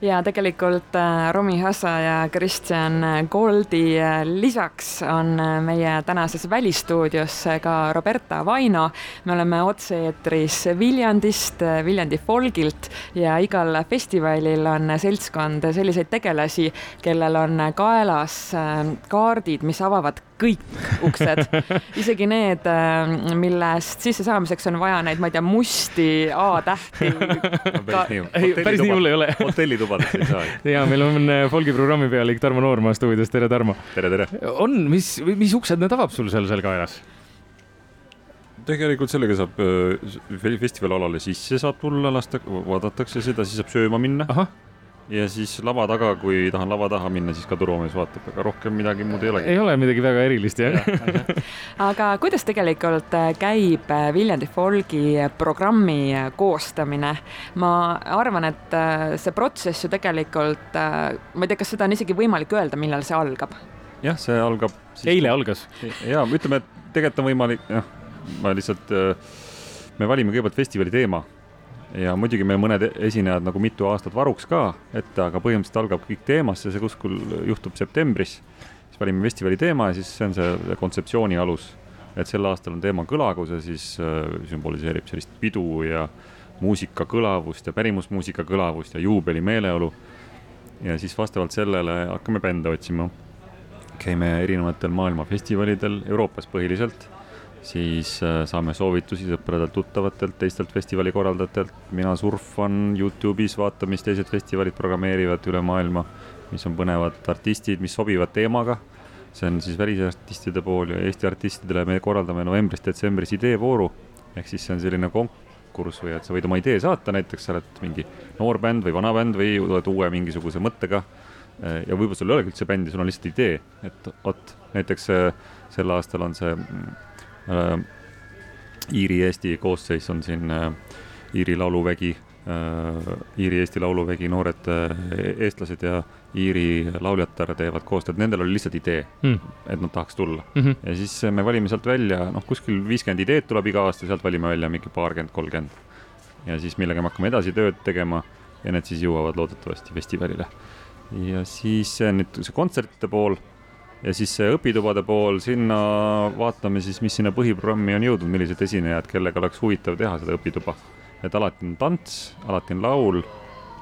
ja tegelikult äh, Romi Hassa ja Kristjan Goldi äh, lisaks on äh, meie tänases välistuudios ka Roberta Vaino. me oleme otse-eetris Viljandist, Viljandi folgilt ja igal festivalil on seltskond selliseid tegelasi, kellel on kaelas kaardid, mis avavad kõik uksed, isegi need, millest sissesaamiseks on vaja neid, ma ei tea, musti A-tähti. päris nii hull ei ole. hotellitubades ei saa. ja meil on äh, Folgi programmi pealik Tarmo Noorma stuudios, tere Tarmo. tere, tere. on, mis, mis uksed need avab sul seal, seal kaelas? tegelikult sellega saab äh, festivalialale sisse saab tulla, lasta, vaadatakse seda, siis saab sööma minna. ahah ja siis lava taga, kui tahan lava taha minna, siis ka turvamees vaatab, aga rohkem midagi muud ei olegi. ei ole midagi väga erilist jah ja, aga kuidas tegelikult äh, käib äh, Viljandi Folgi programmi äh, koostamine? ma arvan, et see protsess ju tegelikult, ma ei tea, kas seda on isegi võimalik öelda, millal see algab? jah, see algab siis.... eile algas. ja ütleme, et tegelikult on võimalik, jah, ma lihtsalt, me valime kõigepealt festivali teema ja muidugi meil mõned esinejad nagu mitu aastat varuks ka ette, aga põhimõtteliselt algab kõik teemasse, see kuskil juhtub septembris. siis valime festivali teema ja siis see on see kontseptsiooni alus. et sel aastal on teema kõlagus ja siis äh, sümboliseerib sellist pidu ja muusika kõlavust ja pärimusmuusika kõlavust ja juubeli meeleolu. ja siis vastavalt sellele hakkame bände otsima. käime erinevatel maailma festivalidel, Euroopas põhiliselt siis äh, saame soovitusi sõpradelt, tuttavatelt, teistelt festivali korraldajatelt. mina surfan Youtube'is, vaatan, mis teised festivalid programmeerivad üle maailma, mis on põnevad artistid, mis sobivad teemaga. see on siis välisartistide pool ja Eesti artistidele me korraldame novembris-detsembris ideevooru. ehk siis see on selline konkurss või et sa võid oma idee saata, näiteks sa oled mingi noor bänd või vana bänd või oled uue mingisuguse mõttega. Äh, ja võib-olla sul ei olegi üldse bändi, sul on lihtsalt idee, et vot näiteks äh, sel aastal on see mm, Iiri-Eesti koosseis on siin äh, Iiri lauluvägi, äh, Iiri-Eesti lauluvägi, noored eestlased ja Iiri lauljatar teevad koostööd, nendel oli lihtsalt idee mm., et nad tahaks tulla mm. -hmm. ja siis me valime sealt välja, noh, kuskil viiskümmend ideed tuleb iga aasta, sealt valime välja mingi paarkümmend, kolmkümmend. ja siis millega me hakkame edasi tööd tegema ja need siis jõuavad loodetavasti festivalile. ja siis nüüd see kontsertide pool ja siis see õpitubade pool, sinna vaatame siis, mis sinna põhiprogrammi on jõudnud, millised esinejad, kellega oleks huvitav teha seda õpituba. et alati on tants, alati on laul,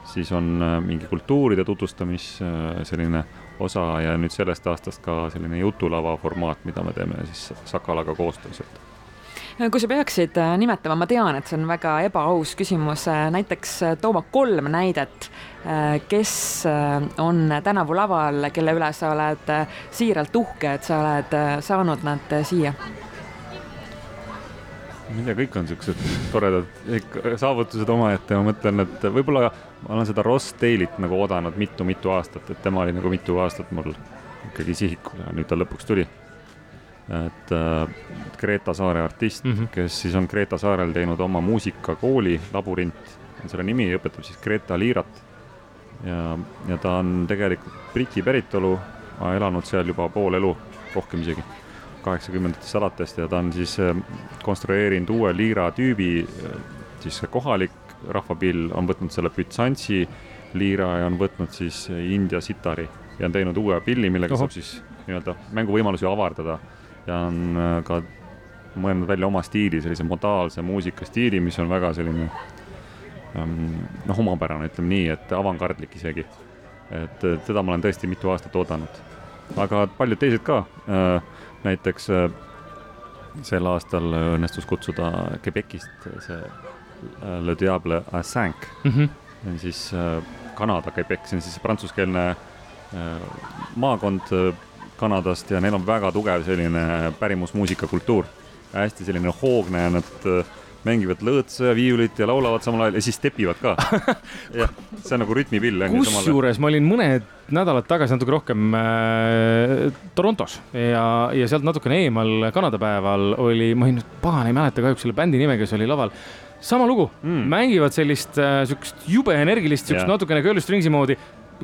siis on äh, mingi kultuuride tutvustamis äh, selline osa ja nüüd sellest aastast ka selline jutulava formaat, mida me teeme siis Sakalaga koostöös, et kui sa peaksid äh, nimetama, ma tean, et see on väga ebaaus küsimus, näiteks tooma kolm näidet Äh, kes äh, on tänavu laval, kelle üle sa oled äh, siiralt uhke, et sa oled saanud nad siia? ma ei tea, kõik on siuksed toredad saavutused omaette, ma mõtlen, et võib-olla ma olen seda Ross Daly't nagu oodanud mitu-mitu aastat, et tema oli nagu mitu aastat mul ikkagi sihikul ja nüüd ta lõpuks tuli. Et äh, Kreeta saare artist mm, -hmm. kes siis on Kreeta saarel teinud oma muusikakooli, Labürint on selle nimi, õpetab siis Kreeta liirat ja, ja ta on tegelikult Briti päritolu, elanud seal juba pool elu, rohkem isegi, kaheksakümnendatest alates ja ta on siis äh, konstrueerinud uue liira tüübi, äh, siis kohalik rahvapill on võtnud selle bütsantsi liira ja on võtnud siis India sitari ja on teinud uue pilli, millega Oho. saab siis nii-öelda mänguvõimalusi avardada ja on äh, ka mõelnud välja oma stiili, sellise modaalse muusikastiili, mis on väga selline Ehm, noh, omapärane, ütleme nii, et avangardlik isegi. et teda ma olen tõesti mitu aastat oodanud. aga paljud teised ka, äh, näiteks äh, sel aastal õnnestus kutsuda Quebecist see äh, Le Diable à Cinq mm, -hmm. see on siis Kanada Quebec, see on siis prantsuskeelne maakond Kanadast ja neil on väga tugev selline pärimusmuusikakultuur. hästi selline hoogne ja nad mängivad lõõtsa ja viiulit ja laulavad samal ajal ja siis stepivad ka. jah, see on nagu rütmipill. kusjuures ma olin mõned nädalad tagasi natuke rohkem äh, Torontos ja, ja sealt natukene eemal Kanada päeval oli, ma olin, pagan, ei mäleta kahjuks selle bändi nime, kes oli laval sama lugu mm., mängivad sellist äh, siukest jube energilist, siukest natukene Girl Stringsi moodi,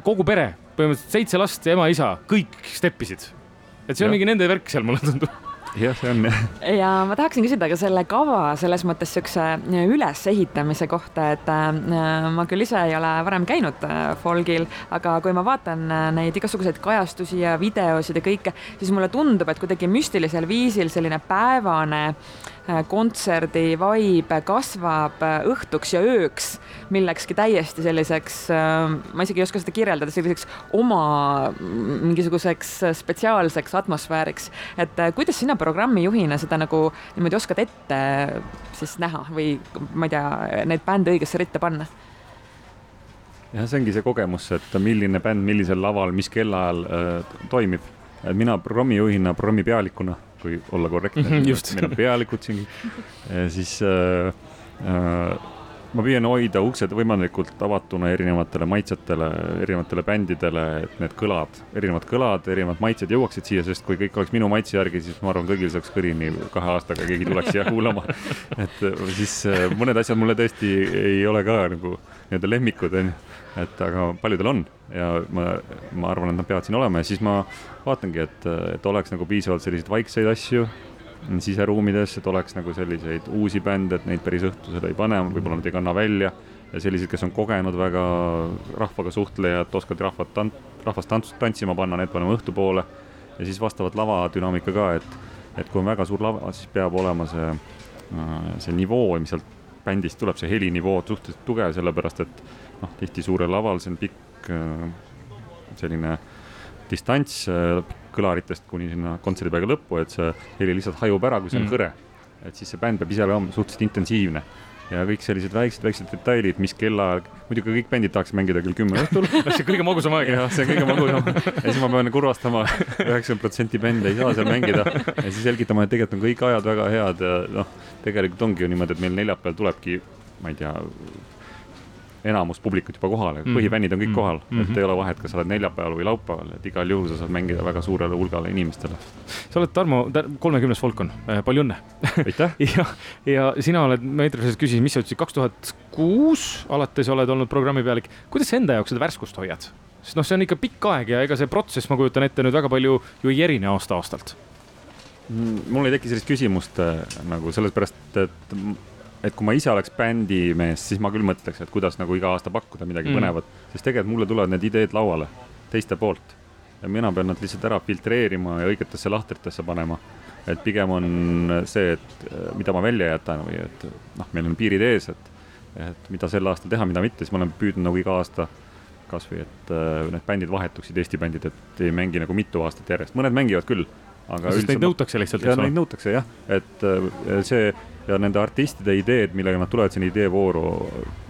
kogu pere, põhimõtteliselt seitse last, ema, isa, kõik steppisid. et see on mingi nende värk seal, mulle tundub jah, see on jah. ja ma tahaksin küsida ka selle kava selles mõttes niisuguse ülesehitamise kohta, et äh, ma küll ise ei ole varem käinud äh, folgil, aga kui ma vaatan äh, neid igasuguseid kajastusi ja videosid ja kõike, siis mulle tundub, et kuidagi müstilisel viisil selline päevane kontserdi vibe kasvab õhtuks ja ööks millekski täiesti selliseks, ma isegi ei oska seda kirjeldada, selliseks oma mingisuguseks spetsiaalseks atmosfääriks. et kuidas sina programmijuhina seda nagu niimoodi oskad ette siis näha või ma ei tea, neid bände õigesse ritta panna? jah, see ongi see kogemus, et milline bänd millisel laval, mis kellaajal äh, toimib. et mina programmijuhina, programmipealikuna, kui olla korrektne mm, -hmm, meil on pealikud siin, siis äh, äh, ma püüan hoida uksed võimalikult avatuna erinevatele maitsetele, erinevatele bändidele, et need kõlad, erinevad kõlad, erinevad maitsed jõuaksid siia, sest kui kõik oleks minu maitse järgi, siis ma arvan, kõigil saaks kõrini kahe aastaga, keegi tuleks siia kuulama. et siis äh, mõned asjad mulle tõesti ei ole ka nagu nii-öelda lemmikud, onju. et aga paljudel on ja ma, ma arvan, et nad peavad siin olema ja siis ma vaatangi, et, et oleks nagu piisavalt selliseid vaikseid asju siseruumides, et oleks nagu selliseid uusi bände, et neid päris õhtusele ei pane, võib-olla nad ei kanna välja. ja sellised, kes on kogenud väga rahvaga suhtlejad, oskavad rahvat tant-, rahvast tants-, tantsima panna, need paneme õhtupoole. ja siis vastavalt lavadünaamika ka, et, et kui on väga suur lava, siis peab olema see, äh, see nivoo, mis sealt bändist tuleb, see helinivoo suhteliselt tugev, sellepärast et noh, tihti suurel laval, see on pikk äh, selline distants äh, kõlaritest kuni sinna kontserdipäeva lõppu, et see heli lihtsalt hajub ära, kui see on mm. hõre. et siis see bänd peab ise olema suhteliselt intensiivne ja kõik sellised väiksed, väiksed detailid, mis kellaajal, muidugi kõik bändid tahaks mängida kell kümme õhtul see on kõige magusam aeg. jah, see on kõige magusam ja siis ma pean kurvastama, üheksakümmend protsenti bände ei saa seal mängida ja siis selgitama, et tegelikult on kõik ajad väga head ja noh, tegelikult ongi ju niimoodi, et meil neljapäeval tulebki, ma ei tea, enamus publikut juba kohal mm, põhifännid on kõik mm -hmm. kohal mm, -hmm. et ei ole vahet, kas sa oled neljapäeval või laupäeval, et igal juhul sa saad mängida väga suurele hulgale inimestele. sa oled Tarmo, kolmekümnes Folkon, äh, palju õnne! aitäh ja, ja sina oled, ma eetris küsisin, mis sa ütlesid, kaks tuhat kuus alates oled olnud programmipealik, kuidas sa enda jaoks seda värskust hoiad? sest noh, see on ikka pikk aeg ja ega see protsess, ma kujutan ette, nüüd väga palju ju ei erine aasta-aastalt mm, mul ei teki sellist küsimust äh, nagu sellepärast, et et kui ma ise oleks bändimees, siis ma küll mõtleks, et kuidas nagu iga aasta pakkuda midagi mm. põnevat, sest tegelikult mulle tulevad need ideed lauale teiste poolt ja mina pean nad lihtsalt ära filtreerima ja õigetesse lahtritesse panema. et pigem on see, et mida ma välja jätan või et noh, meil on piirid ees, et, et mida sel aastal teha, mida mitte, siis ma olen püüdnud nagu iga aasta kasvõi, et äh, need bändid vahetuksid, Eesti bändid, et ei mängi nagu mitu aastat järjest, mõned mängivad küll aga. sest neid nõutakse lihtsalt, ole? Neid nõutakse jah, et äh, see ja nende artistide ideed, millega nad tulevad sinna ideevooru,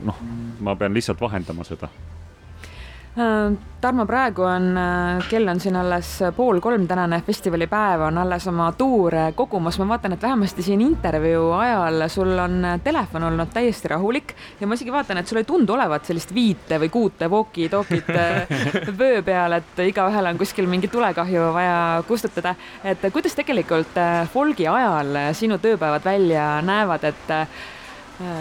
noh, ma pean lihtsalt vahendama seda Tarmo, praegu on, äh, kell on siin alles pool kolm, tänane festivalipäev on alles oma tuure kogumas. ma vaatan, et vähemasti siin intervjuu ajal sul on telefon olnud täiesti rahulik ja ma isegi vaatan, et sul ei tundu olevat sellist viite või kuute walkie-talkie'd äh, vöö peal, et igaühel on kuskil mingi tulekahju vaja kustutada. et kuidas tegelikult folgi ajal sinu tööpäevad välja näevad, et Äh,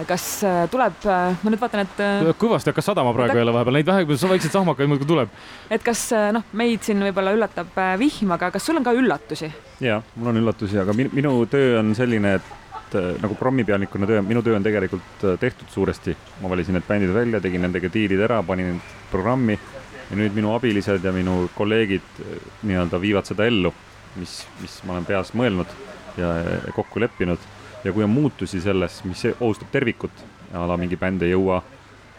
kas äh, tuleb, äh, ma nüüd vaatan, et. kõvasti hakkas sadama praegu jälle vahepeal, neid vähe, väikseid sahmakaid muudkui tuleb. et kas noh, meid siin võib-olla üllatab vihm, aga kas sul on ka üllatusi? ja, mul on üllatusi, aga minu, minu töö on selline, et nagu prommipealnikuna töö, minu töö on tegelikult tehtud suuresti. ma valisin need bändid välja, tegin nendega diilid ära, panin programmi ja nüüd minu abilised ja minu kolleegid nii-öelda viivad seda ellu, mis, mis ma olen peas mõelnud ja kokku leppinud ja kui on muutusi selles, mis ohustab tervikut, a la mingi bänd ei jõua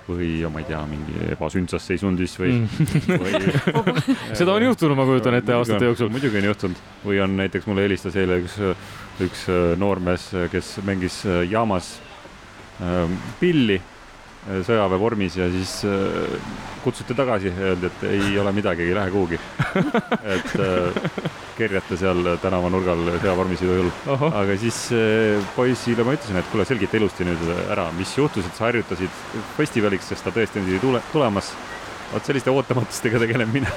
või ma ei tea, mingi ebasündsas seisundis või mm. või seda on juhtunud, ma kujutan ette aastate jooksul. muidugi on juhtunud või on näiteks mulle helistas eile üks, üks noormees, kes mängis jaamas äh, pilli äh, sõjaväevormis ja siis äh, kutsuti tagasi, öeldi, et ei ole midagi, ei lähe kuhugi. et äh, kerjata seal tänavanurgal sõjavormis igal juhul. aga siis poisile ma ütlesin, et kuule, selgita ilusti nüüd ära, mis juhtus, et sa harjutasid festivaliks, sest ta tõesti oli tule, tulemas vot selliste ootamatustega tegelen mina.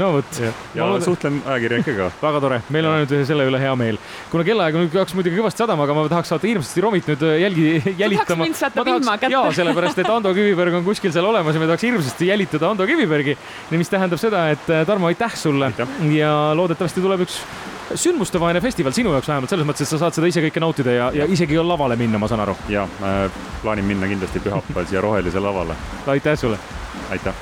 no vot. ja, ja loodan... suhtlen ajakirjanikega väga tore, meil on ainult selle üle hea meel. kuna kellaaeg nüüd hakkas muidugi kõvasti sadama, aga ma tahaks saata hirmsasti Romit nüüd äh, jälgi, jälitama. ma tahaks mind saata jaa, sellepärast et Ando Kiviberg on kuskil seal olemas ja me tahaks hirmsasti jälitada Ando Kivibergi. mis tähendab seda, et äh, Tarmo, aitäh sulle aitäh. ja loodetavasti tuleb üks sündmustevaheline festival sinu jaoks vähemalt selles mõttes, et sa saad seda ise kõike nautida ja, ja isegi lavale minna, ma saan aru. ja äh, plaanin minna kindlasti pühapäeval siia rohelisele lavale. aitäh sulle. aitäh